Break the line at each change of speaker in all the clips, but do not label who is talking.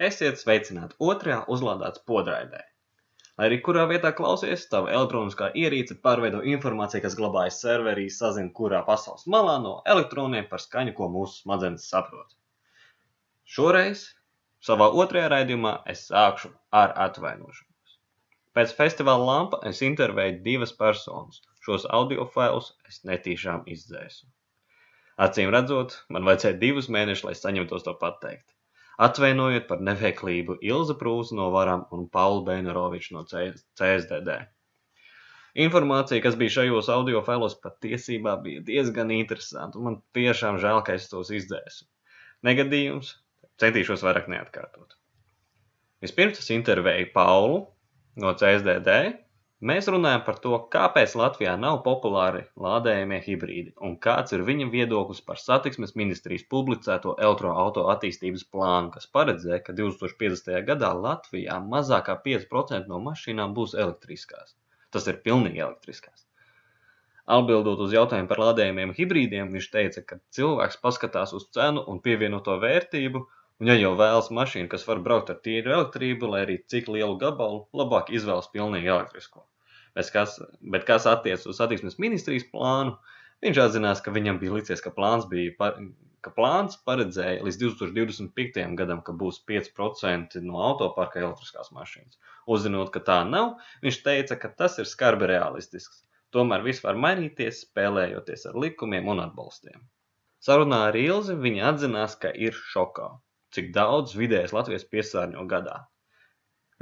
Esiet sveicināti otrajā uzlādētas podraidē. Lai arī kurā vietā klausies, tava elektroniskā ierīce pārveido informāciju, kas glabājas serverī, sazina, kurā pasaules malā no elektroniem par skaņu, ko mūsu smadzenes saprot. Šoreiz savā otrajā raidījumā es sākšu ar atvainošanos. Pēc festivāla lampa es intervēju divas personas. Šos audio failus es netīšām izdzēsu. Acīm redzot, man vajadzēja divus mēnešus, lai saņemtos to pateikt. Atvainojiet par neveiklību Ilza Prūsa no Varam un Paulu Beinoroviču no CSDD. Informācija, kas bija šajos audio failos, patiesībā bija diezgan interesanta, un man tiešām žēl, ka es tos izdzēsu. Negadījums, centīšos vairāk neatkārtot. Vispirms es intervēju Paulu no CSDD, Mēs runājam par to, kāpēc Latvijā nav populāri lādējamie hibrīdi un kāds ir viņa viedoklis par satiksmes ministrijas publicēto elektroauto attīstības plānu, kas paredzēja, ka 2050. gadā Latvijā mazākā 5% no mašīnām būs elektriskās. Tas ir pilnīgi elektriskās. Atbildot uz jautājumu par lādējumiem hibrīdiem, viņš teica, ka cilvēks paskatās uz cenu un pievienoto vērtību, un ja jau vēlas mašīnu, kas var braukt ar tīru elektrību, lai arī cik lielu gabalu, labāk izvēlas pilnīgi elektrisko. Kas, bet kas attiecas uz satiksmes ministrijas plānu, viņš atzinās, ka viņam bija licies, ka plāns, bija, par, ka plāns paredzēja līdz 2025. gadam, ka būs 5% no autoparka elektriskās mašīnas. Uzzinot, ka tā nav, viņš teica, ka tas ir skarbi realistisks. Tomēr viss var mainīties, spēlējoties ar likumiem un atbalstiem. Sarunā ar Ilzi viņa atzinās, ka ir šokā, cik daudz vidējais Latvijas piesārņo gadā.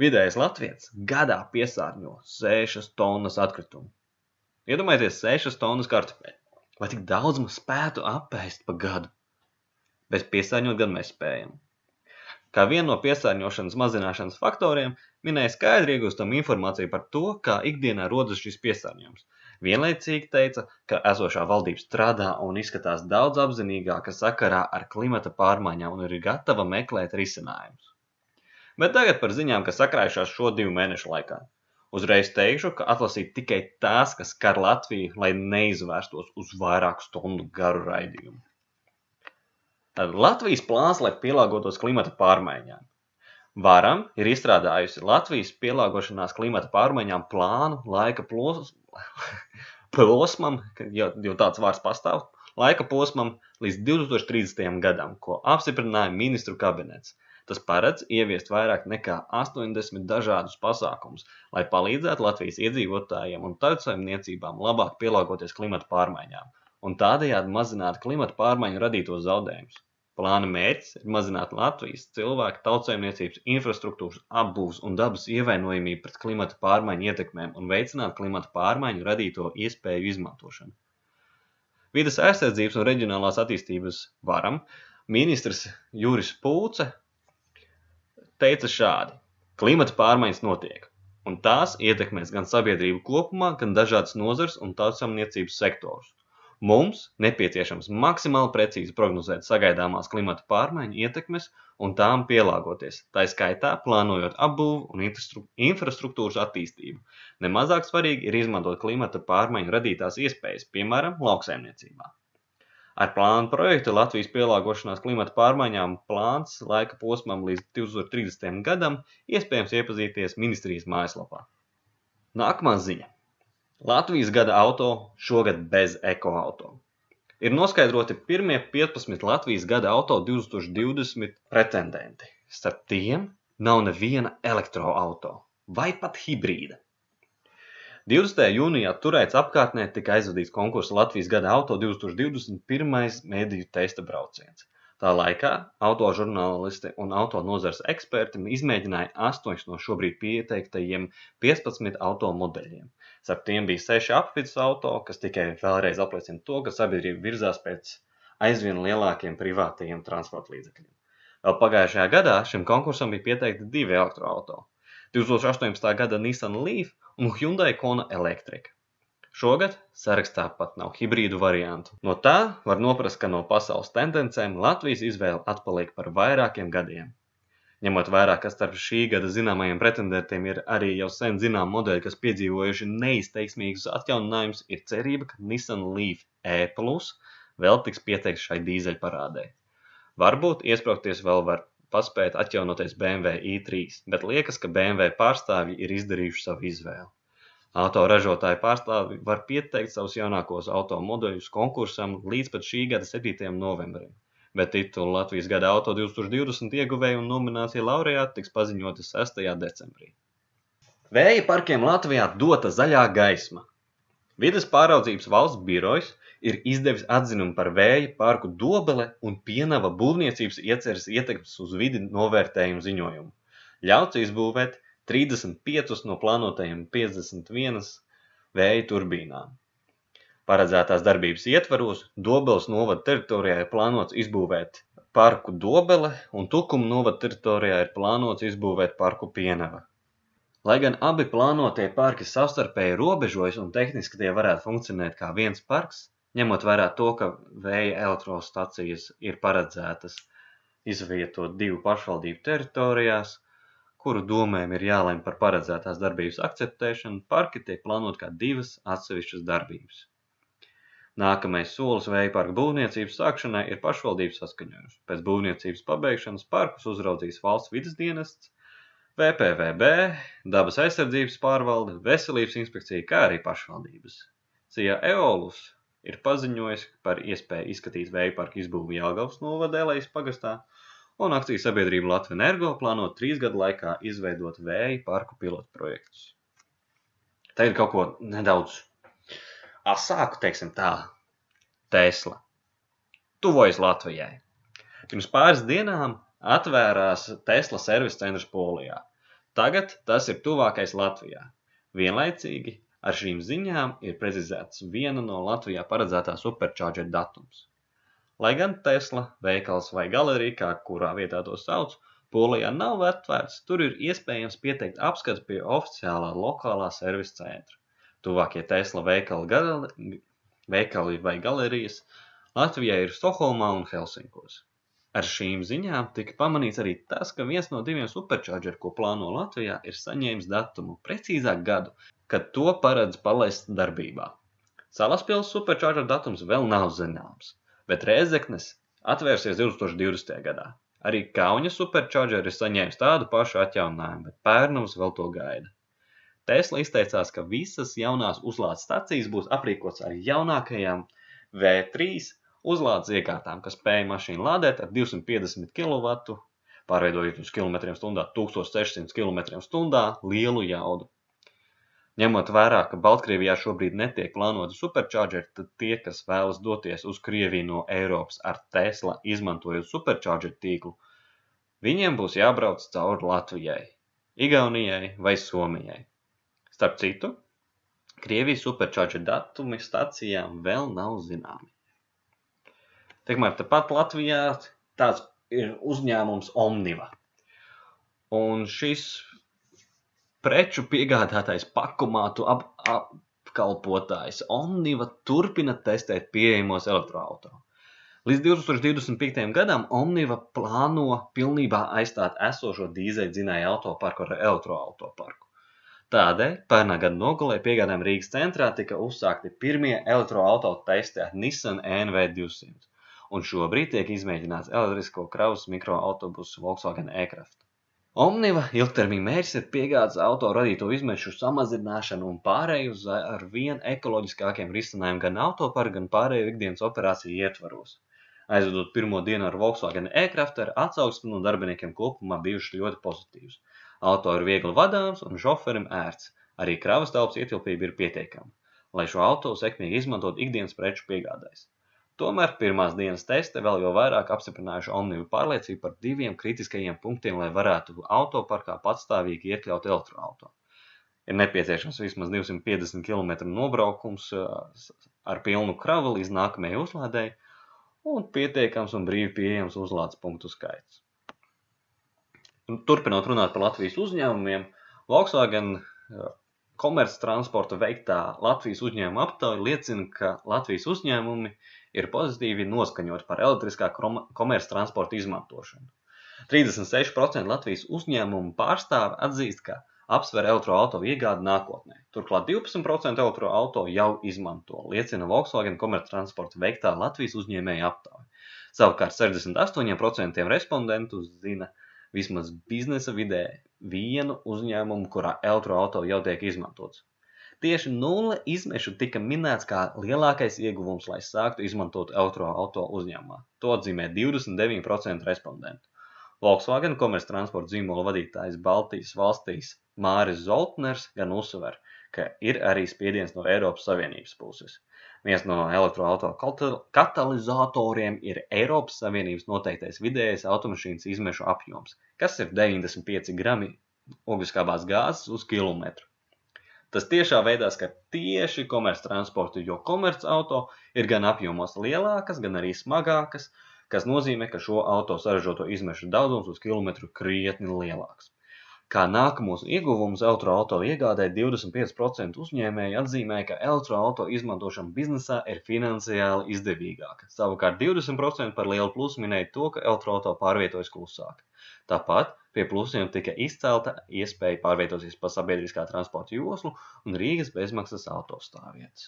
Vidējais latviečs gadā piesārņo 6 tonnas atkritumu. Iedomājieties, 6 tonnas kartupeļu. Vai tik daudz mums spētu apēst pa gadu? Bez piesārņot gan mēs spējam. Kā vienu no piesārņošanas mazināšanas faktoriem minēja skaidri iegūstam informāciju par to, kā ikdienā rodas šis piesārņojums. Vienlaicīgi teica, ka esošā valdība strādā un izskatās daudz apzinīgāka sakarā ar klimata pārmaiņām un ir gatava meklēt risinājumus. Bet tagad par ziņām, kas sakrājušās šo divu mēnešu laikā. Uzreiz teikšu, ka atlasīt tikai tās, kas skar Latviju, lai neizvērstos uz vairāku stundu garu raidījumu. Tad Latvijas plāns, lai pielāgotos klimata pārmaiņām. Varam ir izstrādājusi Latvijas pielāgošanās klimata pārmaiņām plānu laika plos... posmam, jo, jo tāds vārds pastāv, laika posmam līdz 2030. gadam, ko apstiprināja ministru kabinets. Tas paredz ieviest vairāk nekā 80 dažādus pasākumus, lai palīdzētu Latvijas iedzīvotājiem un tautsaimniecībām labāk pielāgoties klimata pārmaiņām un tādējādi mazināt klimata pārmaiņu radītos zaudējumus. Plāna mērķis ir mazināt Latvijas cilvēku tautsaimniecības infrastruktūras apbūves un dabas ievainojamību pret klimata pārmaiņu ietekmēm un veicināt klimata pārmaiņu radīto iespēju izmantošanu. Vides aizsardzības un reģionālās attīstības varam ministrs Juris Pūce teica šādi: Klimata pārmaiņas notiek, un tās ietekmēs gan sabiedrību kopumā, gan dažādas nozars un tautsamniecības sektorus. Mums nepieciešams maksimāli precīzi prognozēt sagaidāmās klimata pārmaiņu ietekmes un tām pielāgoties, tā skaitā plānojot apbūvu un infrastruktūras attīstību. Nemazāk svarīgi ir izmantot klimata pārmaiņu radītās iespējas, piemēram, lauksaimniecībā. Ar plānu projektu Latvijas pielāgošanās klimata pārmaiņām plāns laika posmam līdz 2030. gadam iespējams iepazīties ministrijas mājaslapā. Nākamā ziņa. Latvijas gada auto šogad bez ekoauto. Ir noskaidroti pirmie 15 Latvijas gada auto 2020 pretendenti. Starp tiem nav neviena elektroauto vai pat hibrīda. 20. jūnijā Turēts apkārtnē tika aizvadīts konkursa Latvijas gada auto 2021. mediju testa brauciens. Tā laikā autožurnālisti un auto nozars eksperti izmēģināja 8 no šobrīd pieteiktajiem 15 auto modeļiem. Starp tiem bija 6 apvidus auto, kas tikai vēlreiz apliecina to, ka sabiedrība virzās pēc aizvien lielākiem privātajiem transporta līdzekļiem. Vēl pagājušajā gadā šim konkursam bija pieteikti divi elektroautori. 2018. gada Nissan Leaf un Hyundai Kona Electric. Šogad sarakstā pat nav hibrīdu variantu. No tā var noprast, ka no pasaules tendencēm Latvijas izvēle atpaliek par vairākiem gadiem. Ņemot vērā, ka starp šī gada zināmajiem pretendentiem ir arī jau sen zinām modeļi, kas piedzīvojuši neizteiksmīgus atjauninājumus, ir cerība, ka Nissan Leaf E plus vēl tiks pieteikts šai dīzeļparādē. Varbūt iesprāgties vēl var paspēt atjaunoties BMW i3, bet liekas, ka BMW pārstāvji ir izdarījuši savu izvēli. Autoražotāju pārstāvji var pieteikt savus jaunākos automodeļus konkursam līdz pat šī gada 7. novembrim, bet titulu Latvijas gada auto 2020 ieguvēju un nominācija laureāti tiks paziņoti 6. decembrī. Vēja parkiem Latvijā dota zaļā gaisma. Vides pāraudzības valsts birojs ir izdevis atzinumu par vēja parku Dobele un Pienava būvniecības ieceres ietekmes uz vidi novērtējumu ziņojumu. Ļauts izbūvēt 35 no plānotajiem 51 vēja turbīnām. Paredzētās darbības ietvaros Dobeles novada teritorijā ir plānots izbūvēt parku Dobele un Tukuma novada teritorijā ir plānots izbūvēt parku Pienava. Lai gan abi plānotie parki savstarpēji robežojas un tehniski tie varētu funkcionēt kā viens parks, ņemot vērā to, ka vēja elektrostacijas ir paredzētas izvietot divu pašvaldību teritorijās, kuru domēm ir jālem par paredzētās darbības akceptēšanu, parki tiek plānot kā divas atsevišķas darbības. Nākamais solis vēja parka būvniecības sākšanai ir pašvaldības saskaņojums. Pēc būvniecības pabeigšanas parkus uzraudzīs valsts vidas dienests, VPVB, dabas aizsardzības pārvalde, veselības inspekcija, kā arī pašvaldības. Cija Eolus ir paziņojis par iespēju izskatīt vēja parka izbūvi Jelgavas novada Elejas pagastā, un akciju sabiedrība Latvija Energo plāno trīs gadu laikā izveidot vēja parku pilotu projektus. Tagad kaut ko nedaudz asāku, teiksim tā, Tesla. Tuvojas Latvijai. Pirms pāris dienām atvērās Tesla servis centrs Polijā. Tagad tas ir tuvākais Latvijā. Vienlaicīgi Ar šīm ziņām ir precizēts viena no Latvijā paredzētā supercharger datums. Lai gan Tesla, veikals vai galerija, kā kurā vietā to sauc, Polijā nav atvērts, tur ir iespējams pieteikt apskatu pie oficiālā lokālā servisa centra. Tuvākie Tesla veikali, gal, veikali vai galerijas Latvijā ir Stokholmā un Helsinkos. Ar šīm ziņām tika pamanīts arī tas, ka viens no diviem supercharger, ko plāno Latvijā, ir saņēmis datumu, precīzāk gadu, kad to paredz palaist darbībā. Salaspils supercharger datums vēl nav zināms, bet Rēzeknes atvērsies 2020. gadā. Arī Kauņa supercharger ir saņēmis tādu pašu atjauninājumu, bet Pērnums vēl to gaida. Tesla izteicās, ka visas jaunās uzlādes stacijas būs aprīkots ar jaunākajām V3 uzlādes iekārtām, kas spēja mašīnu lādēt ar 250 kW, pārveidojot uz km stundā 1600 km stundā lielu jaudu. Ņemot vērā, ka Baltkrievijā šobrīd netiek plānoti superchargeri, tad tie, kas vēlas doties uz Krieviju no Eiropas ar Tesla, izmantojot superchargeru tīklu, viņiem būs jābrauc cauri Latvijai, Igaunijai vai Somijai. Starp citu, Krievijas superchargeru datumi stacijām vēl nav zināmi. Tikmēr tepat Latvijā tāds ir uzņēmums Omniva. Un šis preču piegādātājs pakomātu ap, apkalpotājs Omniva turpina testēt pieejamos elektroautorus. Līdz 2025. gadam Omniva plāno pilnībā aizstāt esošo dīzeļdzinēju autoparku ar elektroautoparku. Tādēļ pērnā gada nogalē piegādājuma Rīgas centrā tika uzsākti pirmie elektroauto testi ar Nissan NV200, un šobrīd tiek izmēģināts elektrisko kravas mikroautobusu Volkswagen e-Kraft. Omniva ilgtermiņa mērķis ir piegādes auto radīto izmešu samazināšanu un pārēju uz ar vien ekoloģiskākiem risinājumiem gan autoparka, gan pārējo ikdienas operāciju ietvaros. Aizvedot pirmo dienu ar Volkswagen e-Crafter, atsauksme no darbiniekiem kopumā bijušas ļoti pozitīvas. Auto ir viegli vadāms un šoferim ērts, arī kravas telpas ietilpība ir pietiekama, lai šo auto sekmīgi izmantot ikdienas preču piegādēs. Tomēr pirmās dienas testi vēl jau vairāk apstiprinājuši Omnivu pārliecību par diviem kritiskajiem punktiem, lai varētu autoparkā patstāvīgi iekļaut elektroauto. Ir nepieciešams vismaz 250 km nobraukums eh, ar pilnu kravu līdz nākamajai uzlādēji un pietiekams un brīvi pieejams uzlādes punktu skaits. Turpinot runāt par Latvijas uzņēmumiem, Volkswagen eh, komerctransporta veiktā Latvijas uzņēmuma aptauja liecina, ka Latvijas uzņēmumi ir pozitīvi noskaņoti par elektriskā komerctransporta izmantošanu. 36% Latvijas uzņēmumu pārstāvi atzīst, ka apsver elektroautorātu iegādi nākotnē. Turklāt 12% elektroautorātu jau izmanto, liecina Volkswagen komerctransporta veiktā Latvijas uzņēmēja aptauja. Savukārt 68% respondentu zina, vismaz biznesa vidē vienu uzņēmumu, kurā elektroauto jau tiek izmantots. Tieši nulle izmešu tika minēts kā lielākais ieguvums, lai sāktu izmantot elektroauto uzņēmumā. To atzīmē 29% respondentu. Volkswagen komerctransporta zīmola vadītājs Baltijas valstīs Māris Zoltners gan uzsver, ka ir arī spiediens no Eiropas Savienības puses. Viens no elektroauto katalizatoriem ir Eiropas Savienības noteiktais vidējais automašīnas izmešu apjoms, kas ir 95 grami ogliskābās gāzes uz kilometru. Tas tiešā veidā skar tieši komerctransportu, jo komercauto ir gan apjomos lielākas, gan arī smagākas, kas nozīmē, ka šo auto saražoto izmešu daudzums uz kilometru krietni lielāks. Kā nākamos ieguvumus elektroauto iegādē 25% uzņēmēji atzīmē, ka elektroauto izmantošana biznesā ir finansiāli izdevīgāka. Savukārt 20% par lielu plusu minēja to, ka elektroauto pārvietojas klusāk. Tāpat Pie plusiem tika izcelta iespēja pārvietoties pa sabiedriskā transporta joslu un Rīgas bezmaksas autostāvvietas.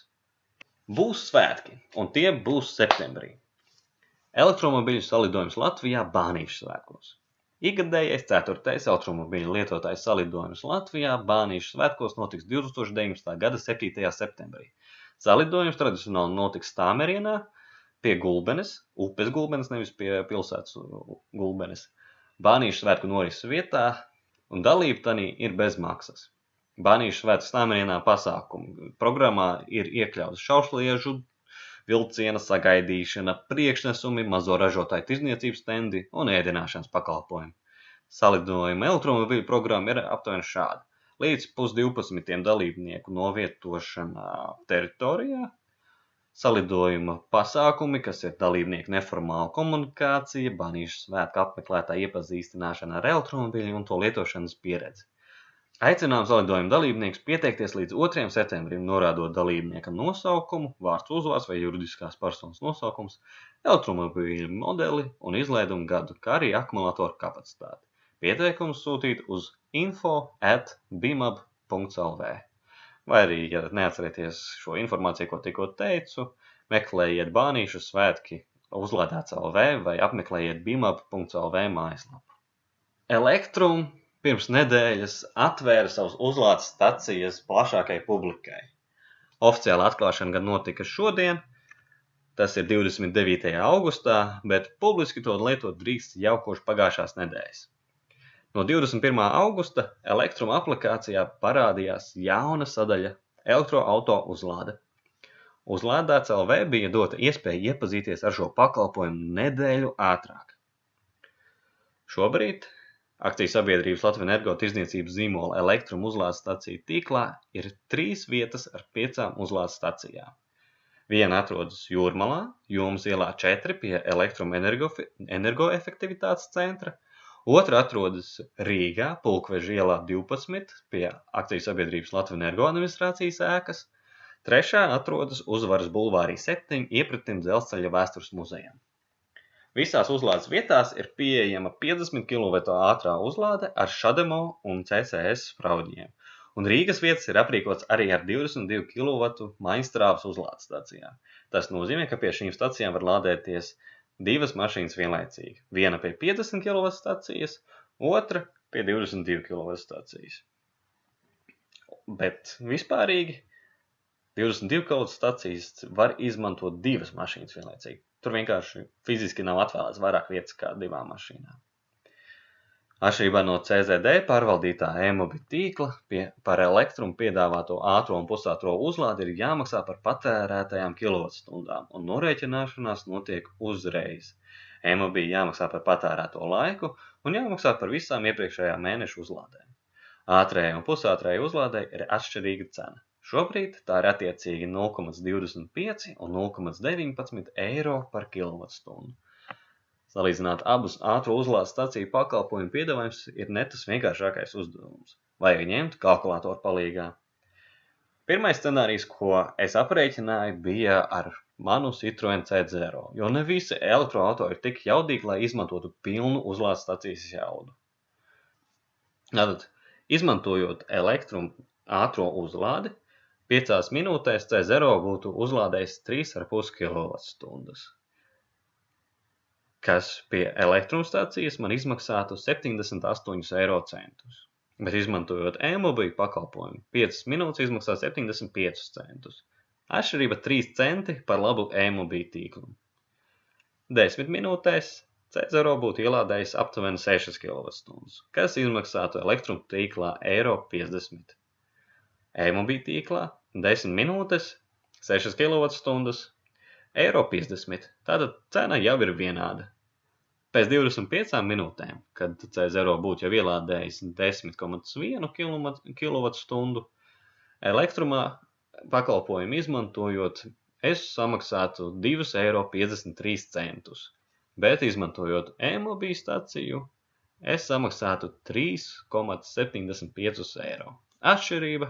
Būs svētki, un tie būs septembrī. Elektromobiļu salidojums Latvijā Bānīšu svētkos. Ikgadējais ceturtais elektromobiļu lietotājs salidojums Latvijā Bānīšu svētkos notiks 2019. gada 7. septembrī. Salidojums tradicionāli notiks Stāmerienā pie Gulbenes, upes Gulbenes, nevis pie pilsētas Gulbenes. Bānīšu svētku norises vietā, un dalība tanī ir bez maksas. Bānīšu svētku stāmerienā pasākumu programmā ir iekļauts šaušliežu, vilciena sagaidīšana, priekšnesumi, mazo ražotāju tirzniecības stendi un ēdināšanas pakalpojumi. Salidojuma elektromobīļu programma ir aptuveni šāda. Līdz pusdivpadsmitiem dalībnieku novietošana teritorijā, salidojuma pasākumi, kas ir dalībnieku neformāla komunikācija, banīšu svētku apmeklētāja iepazīstināšana ar elektromobīļu un to lietošanas pieredzi. Aicinām salidojuma dalībniekus pieteikties līdz 2. septembrim, norādot dalībnieka nosaukumu, vārds uzvārds vai juridiskās personas nosaukums, elektromobīļu modeli un izlaidumu gadu, kā arī akumulatoru kapacitāti. Pieteikumus sūtīt uz info at bimab.lv. Vai arī, ja neatcerieties šo informāciju, ko tikko teicu, meklējiet Bānīšu svētki uzlādēts LV vai apmeklējiet bimap.lv mājaslapu. Elektrum pirms nedēļas atvēra savus uzlādes stacijas plašākai publikai. Oficiāla atklāšana gan notika šodien, tas ir 29. augustā, bet publiski to lietot drīkst jau kopš pagājušās nedēļas. No 21. augusta Elektruma aplikācijā parādījās jauna sadaļa Elektroauto uzlāde. Uzlādēts LV bija dota iespēja iepazīties ar šo pakalpojumu nedēļu ātrāk. Šobrīd akciju sabiedrības Latvijas energo tirdzniecības zīmola Elektrum uzlādes staciju tīklā ir trīs vietas ar piecām uzlādes stacijām. Viena atrodas Jūrmalā, Jomas ielā 4 pie Elektrum energoefektivitātes centra – Otra atrodas Rīgā, Pulkveža ielā 12 pie akciju sabiedrības Latvijas energo administrācijas ēkas. Trešā atrodas Uzvaras bulvārī 7 iepratim dzelzceļa vēstures muzejam. Visās uzlādes vietās ir pieejama 50 kW ātrā uzlāde ar Šademo un CCS sprauģiem, un Rīgas vietas ir aprīkots arī ar 22 kW mainstrāvas uzlādes stacijām. Tas nozīmē, ka pie šīm stacijām var lādēties divas mašīnas vienlaicīgi. Viena pie 50 kW stācijas, otra pie 22 kW stācijas. Bet vispārīgi 22 kW stācijas var izmantot divas mašīnas vienlaicīgi. Tur vienkārši fiziski nav atvēlēts vairāk vietas kā divām mašīnām. Atšķirībā no CZD pārvaldītā e-mobi tīkla pie, par elektrumu piedāvāto ātro un pusātro uzlādi ir jāmaksā par patērētajām kilovatstundām, un norēķināšanās notiek uzreiz. E-mobi jāmaksā par patērēto laiku un jāmaksā par visām iepriekšējā mēneša uzlādēm. Ātrējai un pusātrējai uzlādei ir atšķirīga cena. Šobrīd tā ir attiecīgi 0,25 un 0,19 eiro par kilovatstundu. Salīdzināt abus ātro uzlādes staciju pakalpojumu piedāvājums ir ne tas vienkāršākais uzdevums. Vajag ņemt kalkulātoru palīgā. Pirmais scenārijs, ko es aprēķināju, bija ar manu Citroen C0, jo ne visi elektroauto ir tik jaudīgi, lai izmantotu pilnu uzlādes stacijas jaudu. Tātad, izmantojot elektrumu ātro uzlādi, 5 minūtēs C0 būtu uzlādējis 3,5 kWh. kas pie elektrostacijas man izmaksātu 78 eiro centus. Bet izmantojot e-mobīļu pakalpojumu, 5 minūtes izmaksā 75 centus. Atšķirība 3 centi par labu e-mobīļu tīklu. 10 minūtēs Cezaro būtu ielādējis aptuveni 6 kWh, kas izmaksātu elektrotīklā eiro 50. E-mobīļu tīklā 10 minūtes, 6 kWh, eiro 50. Tātad cena jau ir vienāda. Pēc 25 minūtēm, kad C0 būtu jau ielādējis 10,1 kWh elektrumā pakalpojumu izmantojot, es samaksātu 2,53 eiro, bet izmantojot e-mobīlu staciju, es samaksātu 3,75 eiro. Atšķirība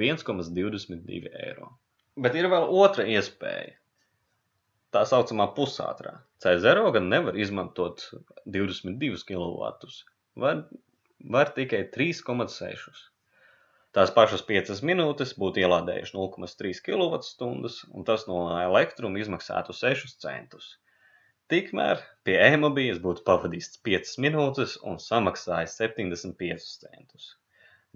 1,22 eiro. Bet ir vēl otra iespēja tā saucamā pusātrā. C0 gan nevar izmantot 22 kW, var, var tikai 3,6. Tās pašas 5 minūtes būtu ielādējuši 0,3 kWh, un tas no elektruma izmaksātu 6 centus. Tikmēr pie e-mobīļas būtu pavadījis 5 minūtes un samaksājis 75 centus.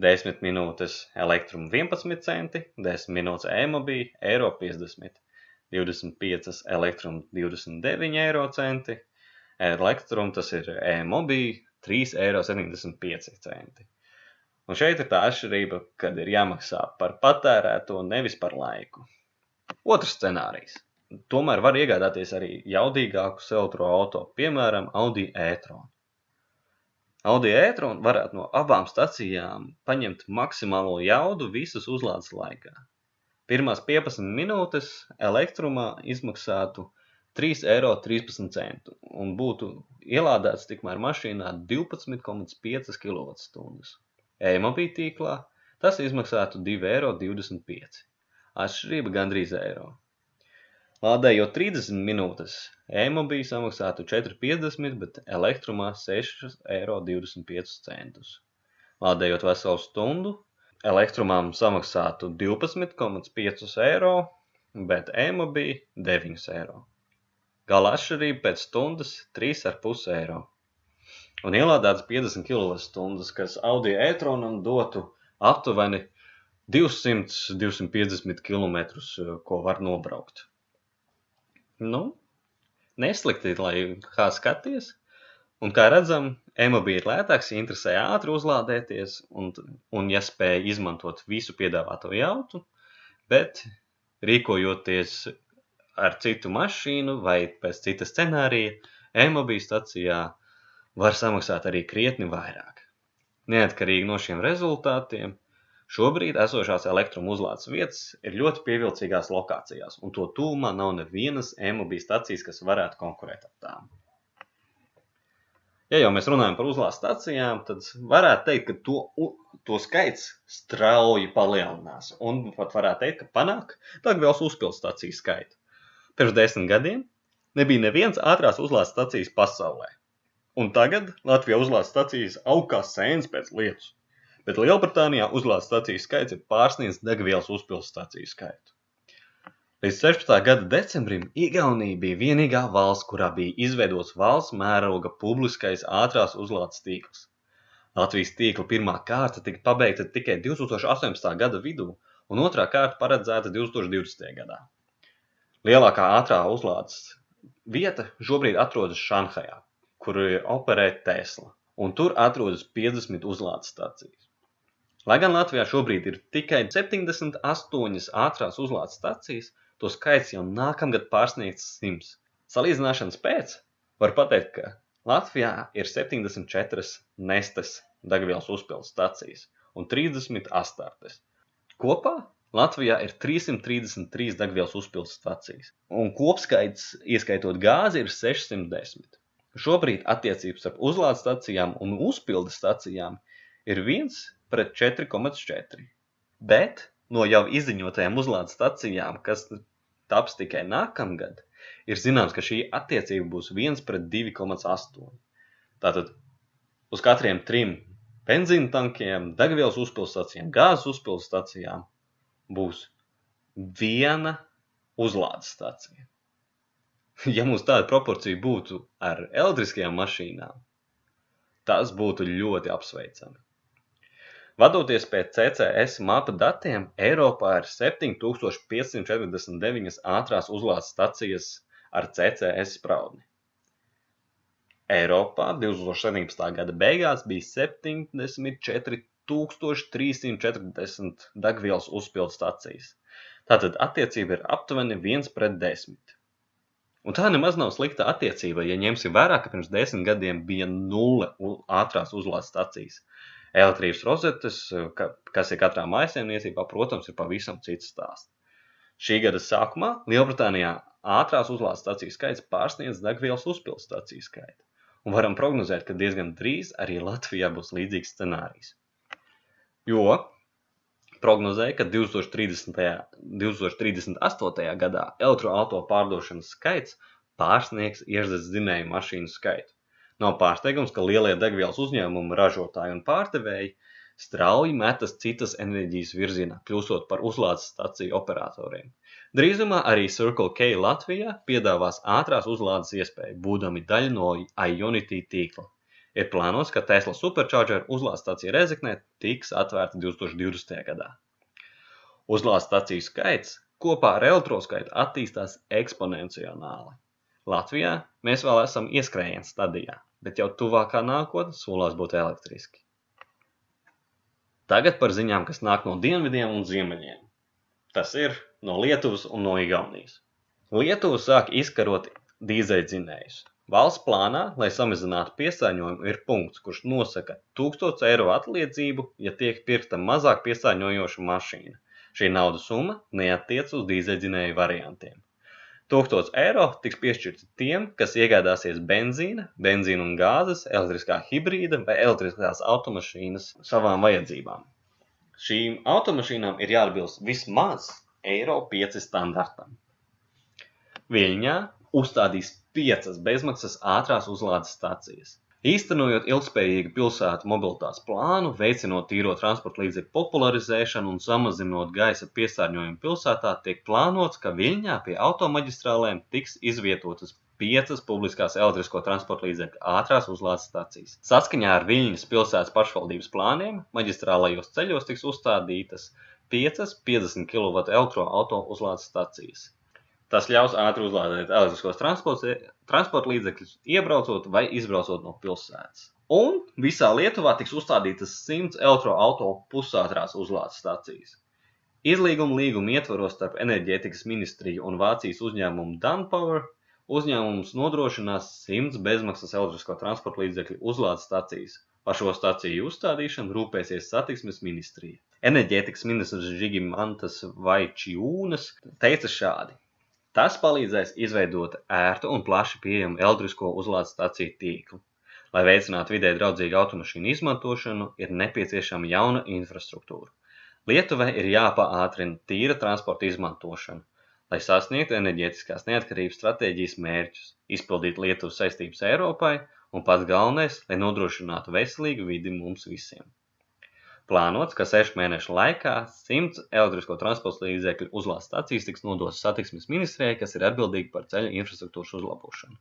10 minūtes elektruma 11 centi, 10 minūtes e-mobīļa eiro 50 25 elektrum 29 eiro centi, elektrum tas ir e-mobī 3,75 eiro. Un šeit ir tā atšķirība, kad ir jāmaksā par patērēto, nevis par laiku. Otrs scenārijs. Tomēr var iegādāties arī jaudīgākus elektroauto, piemēram, Audi e-tron. Audi e-tron varētu no abām stacijām paņemt maksimālo jaudu visas uzlādes laikā. Pirmās 15 minūtes elektrumā izmaksātu 3,13 eiro un būtu ielādēts tikmēr mašīnā 12,5 kWh. E-mobīļu tīklā tas izmaksātu 2,25 eiro. Atšķirība gandrīz eiro. Lādējot 30 minūtes, e-mobīļu samaksātu 4,50, bet elektrumā 6,25 eiro. Lādējot veselu stundu, elektrumam samaksātu 12,5 eiro, bet e-mobī 9 eiro. Gala atšķirība pēc stundas 3,5 eiro. Un ielādēts 50 kWh, kas Audi e-tronam dotu aptuveni 200-250 km, ko var nobraukt. Nu, neslikti, lai kā skaties, Un, kā redzam, e-mobīļi ir lētāks, interesē ātri uzlādēties un, un ja spēj izmantot visu piedāvāto jautu, bet rīkojoties ar citu mašīnu vai pēc cita scenārija, e-mobīļu stacijā var samaksāt arī krietni vairāk. Neatkarīgi no šiem rezultātiem, šobrīd esošās elektruma uzlādes vietas ir ļoti pievilcīgās lokācijās, un to tūmā nav nevienas e-mobīļu stacijas, kas varētu konkurēt ar tām. Ja jau mēs runājam par uzlādes stacijām, tad varētu teikt, ka to, to skaits strauji palielinās. Un pat varētu teikt, ka panāk Dagvielas uzpildes staciju skaitu. Pirms desmit gadiem nebija nevienas ātrās uzlādes stacijas pasaulē. Un tagad Latvijā uzlādes stacijas aug kā sēnes pēc lietus. Bet Lielbritānijā uzlādes staciju skaits ir pārsniedz degvielas uzpildes staciju skaitu. Līdz 16. gada decembrim Igaunija bija vienīgā valsts, kurā bija izveidots valsts mēroga publiskais ātrās uzlādes tīkls. Latvijas tīkla pirmā kārta tika pabeigta tikai 2018. gada vidū, un otrā kārta paredzēta 2020. gadā. Lielākā ātrā uzlādes vieta šobrīd atrodas Šanhajā, kur operē Tesla, un tur atrodas 50 uzlādes stacijas. Lai gan Latvijā šobrīd ir tikai 78 ātrās uzlādes stacijas, to skaits jau nākamgad pārsniegs 100. Salīdzināšanas pēc var pateikt, ka Latvijā ir 74 nestes degvielas uzpildes stacijas un 30 astartes. Kopā Latvijā ir 333 degvielas uzpildes stacijas, un kopskaits, ieskaitot gāzi, ir 610. Šobrīd attiecības starp uzlādes stacijām un uzpildes stacijām ir 1 pret 4,4. Bet no jau izziņotajām uzlādes stacijām, kas taps tikai nākamgad, ir zināms, ka šī attiecība būs 1 pret 2,8. Tātad uz katriem trim benzīna tankiem, degvielas uzpildstacijām, gāzes ja mums tāda proporcija būtu ar elektriskajām mašīnām, tas būtu ļoti apsveicami. Vadoties pēc CCS mapa datiem, Eiropā ir 7549 ātrās uzlādes stacijas ar CCS spraudni. Eiropā 2017. gada beigās bija 74,340 degvielas uzpildu stacijas. Tātad attiecība ir aptuveni 1 pret 10. Un tā nemaz nav slikta attiecība, ja ņemsim vērā, ka pirms desmit gadiem bija nulle ātrās uzlādes stacijas. Elektrības rozetes, ka, kas ir katrā mājsaimniecībā, protams, ir pavisam cits stāsts. Šī gada sākumā Lielbritānijā ātrās uzlādes staciju skaits pārsniedz degvielas uzpildes staciju skaitu, un varam prognozēt, ka diezgan drīz arī Latvijā būs līdzīgs scenārijs. Jo prognozēja, ka 2030. 2038. gadā elektroauto pārdošanas skaits pārsniegs iešdzes dzinēju mašīnu skaitu. Nav pārsteigums, ka lielie degvielas uzņēmumi, ražotāji un pārdevēji strauji metas citas enerģijas virzienā, kļūstot par uzlādes staciju operatoriem. Drīzumā arī Circle K Latvijā piedāvās ātrās uzlādes iespēju, būdami daļa no Ionity tīkla. Ir plānots, ka Tesla Supercharger uzlādes stacija Rezeknē tiks atvērta 2020. gadā. Uzlādes staciju skaits kopā ar elektroskaitu attīstās eksponenciāli. Latvijā mēs vēl esam ieskrējienu stadijā, bet jau tuvākā nākotne solās būt elektriski. Tagad par ziņām, kas nāk no dienvidiem un ziemeļiem. Tas ir no Lietuvas un no Igaunijas. Lietuva sāk izkarot dīzeļdzinējus. Valsts plānā, lai samazinātu piesārņojumu, ir punkts, kurš nosaka 1000 eiro atliedzību, ja tiek pirkta mazāk piesārņojoša mašīna. Šī naudas summa neatiec uz dīzeļdzinēju variantiem. 1000 eiro tiks piešķirti tiem, kas iegādāsies benzīna, benzīna un gāzes, elektriskā hibrīda vai elektriskās automašīnas savām vajadzībām. Šīm automašīnām ir jāatbilst vismaz Eiro 5 standartam. Viļņā uzstādīs piecas bezmaksas ātrās uzlādes stacijas. Īstenojot ilgspējīgu pilsētu mobilitātes plānu, veicinot tīro transporta līdzekļu popularizēšanu un samazinot gaisa piesārņojumu pilsētā, tiek plānots, ka Viļņā pie automaģistrālēm tiks izvietotas piecas publiskās elektrisko transporta līdzekļu ātrās uzlādes stacijas. Saskaņā ar Viļņas pilsētas pašvaldības plāniem maģistrālajos ceļos tiks uzstādītas piecas 50 kW elektroauto uzlādes stacijas. Tas ļaus ātri uzlādēt elektriskos transporta līdzekļus, iebraucot vai izbraucot no pilsētas. Un visā Lietuvā tiks uzstādītas 100 elektroauto pusātrās uzlādes stacijas. Izlīguma līguma ietvaros starp enerģētikas ministriju un Vācijas uzņēmumu Danpower uzņēmums nodrošinās 100 bezmaksas elektrisko transporta līdzekļu uzlādes stacijas. Par šo staciju uzstādīšanu rūpēsies satiksmes ministrija. Enerģētikas ministrs Žigimantas Vaičiūnas teica šādi. Tas palīdzēs izveidot ērtu un plaši pieejamu elektrisko uzlādes staciju tīklu. Lai veicinātu vidē draudzīgu automašīnu izmantošanu, ir nepieciešama jauna infrastruktūra. Lietuvai ir jāpaātrina tīra transporta izmantošana, lai sasniegtu enerģētiskās neatkarības stratēģijas mērķus, izpildītu Lietuvas saistības Eiropai un pats galvenais, lai nodrošinātu veselīgu vidi mums visiem. Plānots, ka sešu mēnešu laikā 100 elektrisko transporta līdzekļu uzlādes stacijas tiks nodotas satiksmes ministrijai, kas ir atbildīga par ceļu infrastruktūras uzlabošanu.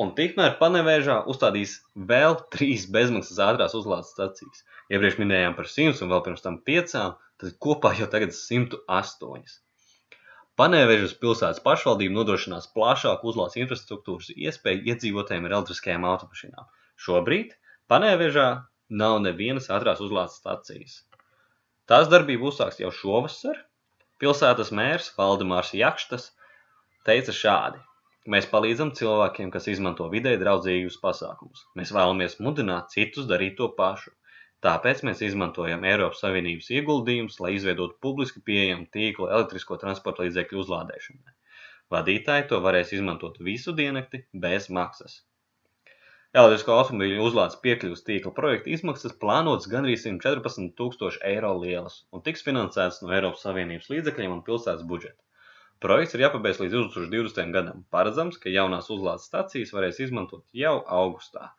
Un tikmēr Panevēžā uzstādīs vēl trīs bezmaksas ātrās uzlādes stacijas. Iepriekš minējām par 100 un vēl pirms tam 5, tad kopā jau tagad 108. Panevežas pilsētas pašvaldība nodrošinās plašāku uzlādes infrastruktūras iespēju iedzīvotājiem ar elektriskajām automašīnām. Šobrīd Panevežā nav nevienas ātrās uzlādes stacijas. Tās darbība uzsāks jau šovasar. Pilsētas mērs Valdemārs Jakštas teica šādi. Mēs palīdzam cilvēkiem, kas izmanto vidē draudzīgus pasākumus. Mēs vēlamies mudināt citus darīt to pašu. Tāpēc mēs izmantojam Eiropas Savienības ieguldījumus, lai izveidotu publiski pieejamu tīklu elektrisko transporta līdzekļu uzlādēšanai. Vadītāji to varēs izmantot visu diennakti bez maksas. Elektrisko automobīļu uzlādes piekļuves tīkla projekta izmaksas plānotas gandrīz 114 tūkstoši eiro lielas un tiks finansētas no Eiropas Savienības līdzekļiem un pilsētas budžeta. Projekts ir jāpabeidz līdz 2020. gadam. Paredzams, ka jaunās uzlādes stacijas varēs izmantot jau augustā,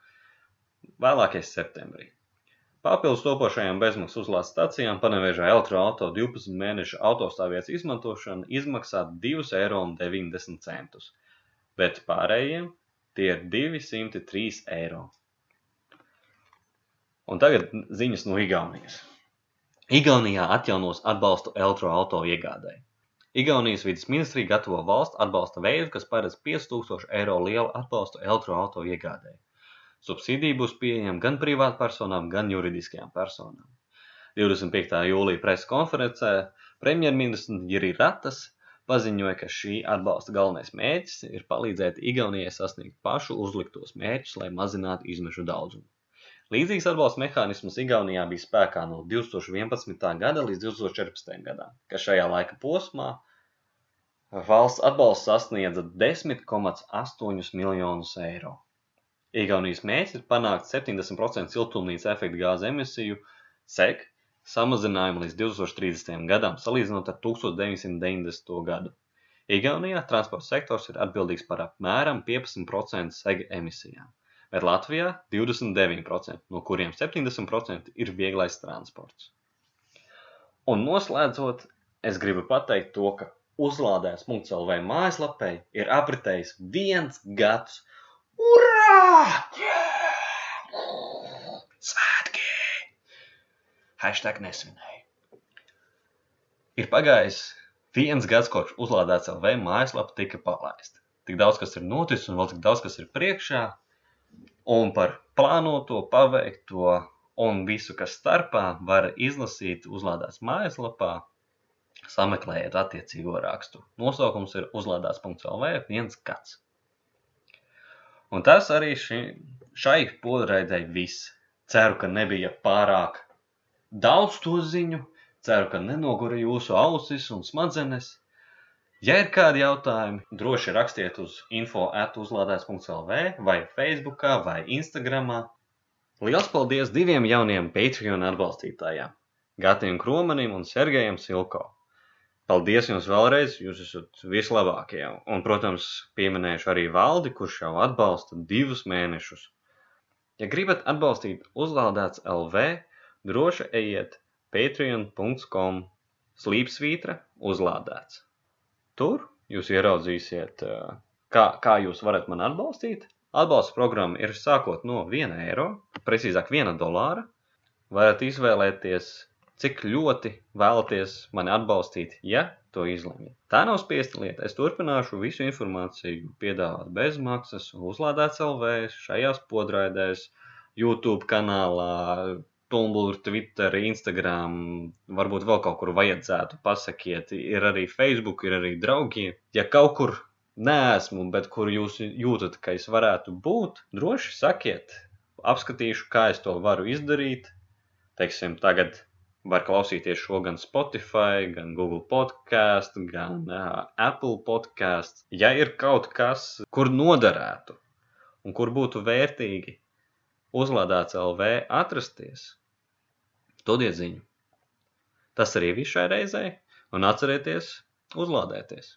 vēlākais septembrī. Papildus topošajām bezmaksas uzlādes stacijām panevēžā elektroauto 12 mēnešu autostāvvietas izmantošana izmaksā 2,90 eiro. bet pārējiem tie ir 203 eiro. Un tagad ziņas no Igaunijas. Igaunijā atjaunos atbalstu elektroauto iegādēji. Igaunijas vidas ministrija gatavo valsts atbalsta veidu, kas paredz 5000 eiro lielu atbalstu elektroauto iegādēji. Subsīdija būs pieejama gan privātpersonām, gan juridiskajām personām. 25. jūlija preses konferencē premjerministrs Jiri Ratas paziņoja, ka šī atbalsta galvenais mērķis ir palīdzēt Igaunijai sasniegt pašu uzliktos mērķus, lai mazinātu izmešu daudzumu. Līdzīgs atbalsta mehānisms Igaunijā bija spēkā no 2011. gada līdz 2014. gadam, kas šajā laika posmā valsts atbalsts sasniedza 10,8 miljonus eiro. Igaunijas mērķis ir panākt 70% siltumnīca efekta gāzu emisiju sek samazinājumu līdz 2030. gadam, salīdzinot ar 1990. gadu. Igaunijā transporta sektors ir atbildīgs par apmēram 15% seg emisijām bet Latvijā 29%, no kuriem 70% ir vieglais transports. Un noslēdzot, es gribu pateikt to, ka uzlādēs.lv mājaslapē ir apritējis viens gads. Urā! Yeah! Svētki! Hashtag nesvinēju. Ir pagājis viens gads, kopš uzlādēts LV mājaslapa tika palaista. Tik daudz, kas ir noticis un vēl tik daudz, kas ir priekšā, un par plānoto, paveikto un visu, kas starpā, var izlasīt uzlādēts mājaslapā, sameklējiet attiecīgo rakstu. Nosaukums ir uzlādēts.lv viens gads. Un tas arī ši, šai podraidei viss. Ceru, ka nebija pārāk daudz to ziņu, ceru, ka nenogura jūsu ausis un smadzenes. Ja ir kādi jautājumi, droši rakstiet uz info.uzlādēs.lv vai Facebookā vai Instagramā. Liels paldies diviem jauniem Patreon atbalstītājiem - Gatim Kromanim un Sergejam Silko. Paldies jums vēlreiz, jūs esat vislabākie. Un, protams, pieminēšu arī valdi, kurš jau atbalsta divus mēnešus. Ja gribat atbalstīt uzlādēts LV, droši ejiet patreon.com slīpsvītra uzlādēts. Tur jūs ieraudzīsiet, kā, kā jūs varat mani atbalstīt. Atbalsta programma ir sākot no 1 eiro, precīzāk 1 dolāra. Varat izvēlēties, cik ļoti vēlaties mani atbalstīt, ja to izlemjat. Tā nav spiesta lieta. Es turpināšu visu informāciju piedāvāt bez maksas, uzlādēt LV šajās podraidēs, YouTube kanālā, Tumblr, Twitter, Instagram, varbūt vēl kaut kur vajadzētu pasakiet. Ir arī Facebook, ir arī draugi. Ja kaut kur neesmu, bet kur jūs jūtat, ka es varētu būt, droši sakiet. Apskatīšu, kā es to varu izdarīt. Teiksim, tagad var klausīties šo gan Spotify, gan Google podkāstu, gan uh, Apple podkāstu. Ja ir kaut kas, kur noderētu un kur būtu vērtīgi uzlādēts LV atrasties, dodiet ziņu. Tas arī viss šai reizei, un atcerieties uzlādēties!